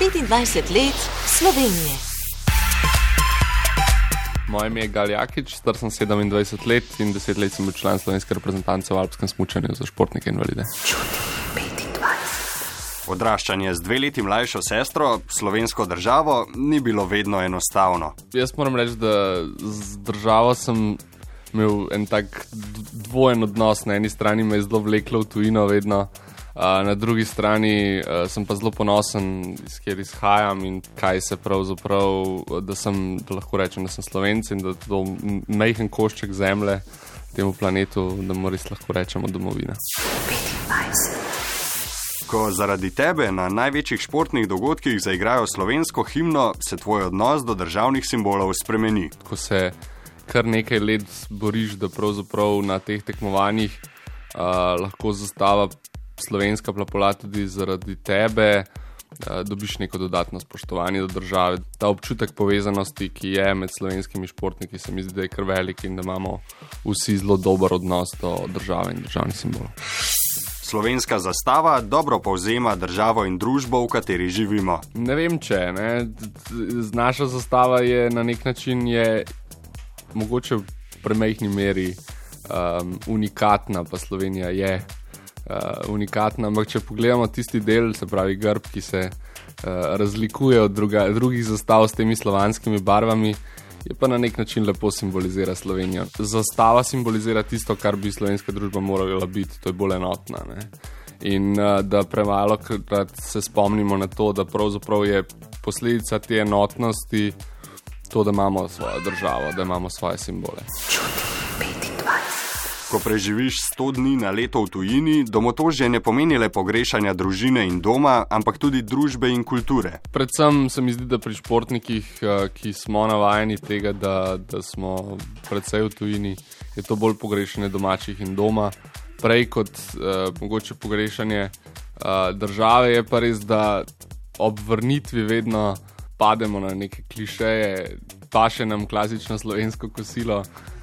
25 let Slovenije. Moje ime je Galjakič, star sem 27 let in 10 let sem bil član slovenske reprezentance v alpskem smučanju za športnike invalide. Odraščanje z dve leti mlajšo sestro, slovensko državo, ni bilo vedno enostavno. Jaz moram reči, da z državo sem imel en tak dvojen odnos. Na eni strani me je zelo vleklo v tujino, vedno, na drugi strani sem pa zelo ponosen, iz kjer izhajam in kaj se pravzaprav, da, sem, da lahko rečem, da sem slovenc in da je to majhen košček zemlje temu planetu, da mu res lahko rečemo domovina. 25. Ko zaradi tebe na največjih športnih dogodkih zaigrajo slovensko himno, se tvoj odnos do državnih simbolov spremeni. Ko se kar nekaj let boriš, da pravzaprav na teh tekmovanjih uh, lahko zastava slovenska plapola tudi zaradi tebe, uh, dobiš neko dodatno spoštovanje do države. Ta občutek povezanosti, ki je med slovenskimi športniki, se mi zdi, da je kar velik in da imamo vsi zelo dober odnos do države in državnih simbolov. Slovenska zastava dobro povzema državo in družbo, v kateri živimo. Ne vem, če ne. Naša zastava je na nek način je mogoče v premehni meri um, unikatna, pa Slovenija je uh, unikatna. Ampak če pogledamo tisti del, se pravi grb, ki se uh, razlikuje od druga, drugih zastav s temi slovanskimi barvami. Je pa na nek način lepo simbolizira Slovenijo. Zastava simbolizira tisto, kar bi slovenska družba morala biti, to je bolj enotna. Ne? In uh, da premalo krat se spomnimo na to, da pravzaprav je posledica te enotnosti to, da imamo svojo državo, da imamo svoje simbole. Ko preživiš 100 dni na leto v tujini, domotožje ne pomeni le pogrešanja družine in doma, ampak tudi družbe in kulture. Predvsem se mi zdi, da pri športnikih, eh, ki smo navajeni tega, da, da smo predvsej v tujini, je to bolj pogrešanje domačih in doma. Prej kot uh, mogoče pogrešanje uh, države, je pa res, da ob vrnitvi vedno pademo na neke klišeje, pa še nam klasično slovensko kosilo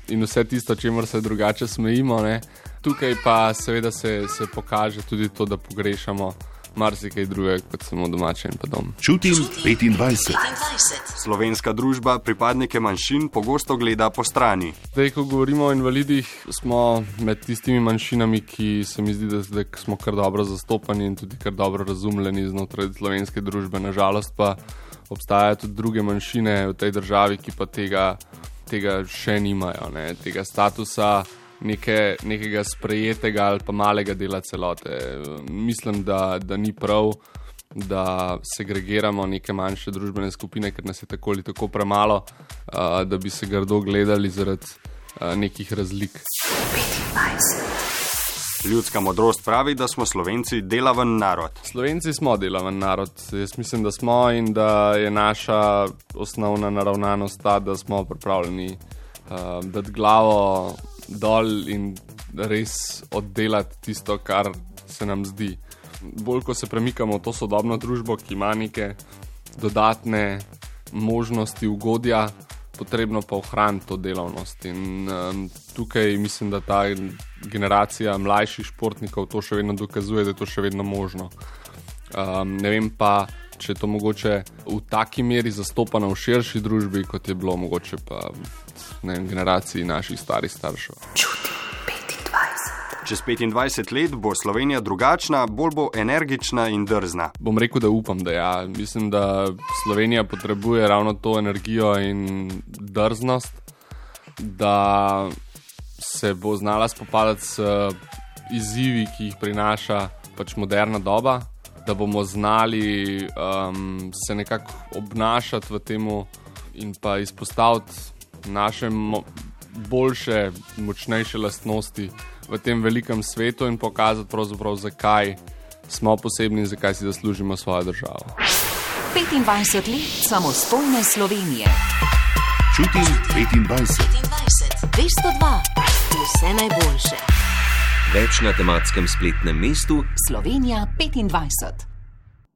in vse tisto, čemu se drugače smejimo. Ne. Tukaj pa seveda se, se pokaže tudi to, da pogrešamo marsikaj drugega kot samo domače in pa dom. Čutim 25. Slovenska družba pripadnike manjšin pogosto gleda po strani. Zdaj, ko govorimo o invalidih, smo med tistimi manjšinami, ki se mi zdi, da, da smo kar dobro zastopani in tudi kar dobro razumljeni znotraj slovenske družbe. Nažalost pa obstajajo tudi druge manjšine v tej državi, ki pa tega, tega še nimajo, ne? tega statusa neke, nekega sprejetega ali pa malega dela celote. Mislim, da, da ni prav, da segregiramo neke manjše družbene skupine, ker nas je tako ali tako premalo, uh, da bi se grdo gledali zaradi uh, nekih razlik. 25. Ljudska modrost pravi, da smo Slovenci delaven narod. Slovenci smo delaven narod. Jaz mislim, da smo in da je naša osnovna naravnanost ta, da smo pripravljeni uh, dati glavo dol in res oddelati tisto, kar se nam zdi. Bolj ko se premikamo v to sodobno družbo, ki ima neke dodatne možnosti ugodja, potrebno pa ohraniti to delavnost. In um, tukaj mislim, da ta generacija mlajših športnikov to še vedno dokazuje, da je to še vedno možno. Um, ne vem pa, če je to mogoče v taki meri zastopano v širši družbi, kot je bilo mogoče pa v generaciji naših starih staršev. Čutim. Čez 25 let bo Slovenija drugačna, bolj bo energična in drzna. Bom rekel, da upam, da ja. Mislim, da Slovenija potrebuje ravno to energijo in drznost, da se bo znala spopadati s izzivi, ki jih prinaša pač moderna doba, da bomo znali um, se nekako obnašati v tem in pa izpostaviti naše boljše, močnejše lastnosti v tem velikem svetu in pokazati, zakaj smo posebni in zakaj si zaslužimo svojo državo. 25 let samostojne Slovenije. Čutim 25. 25. 202. Vse najboljše. Več na tematskem spletnem mestu Slovenija 25.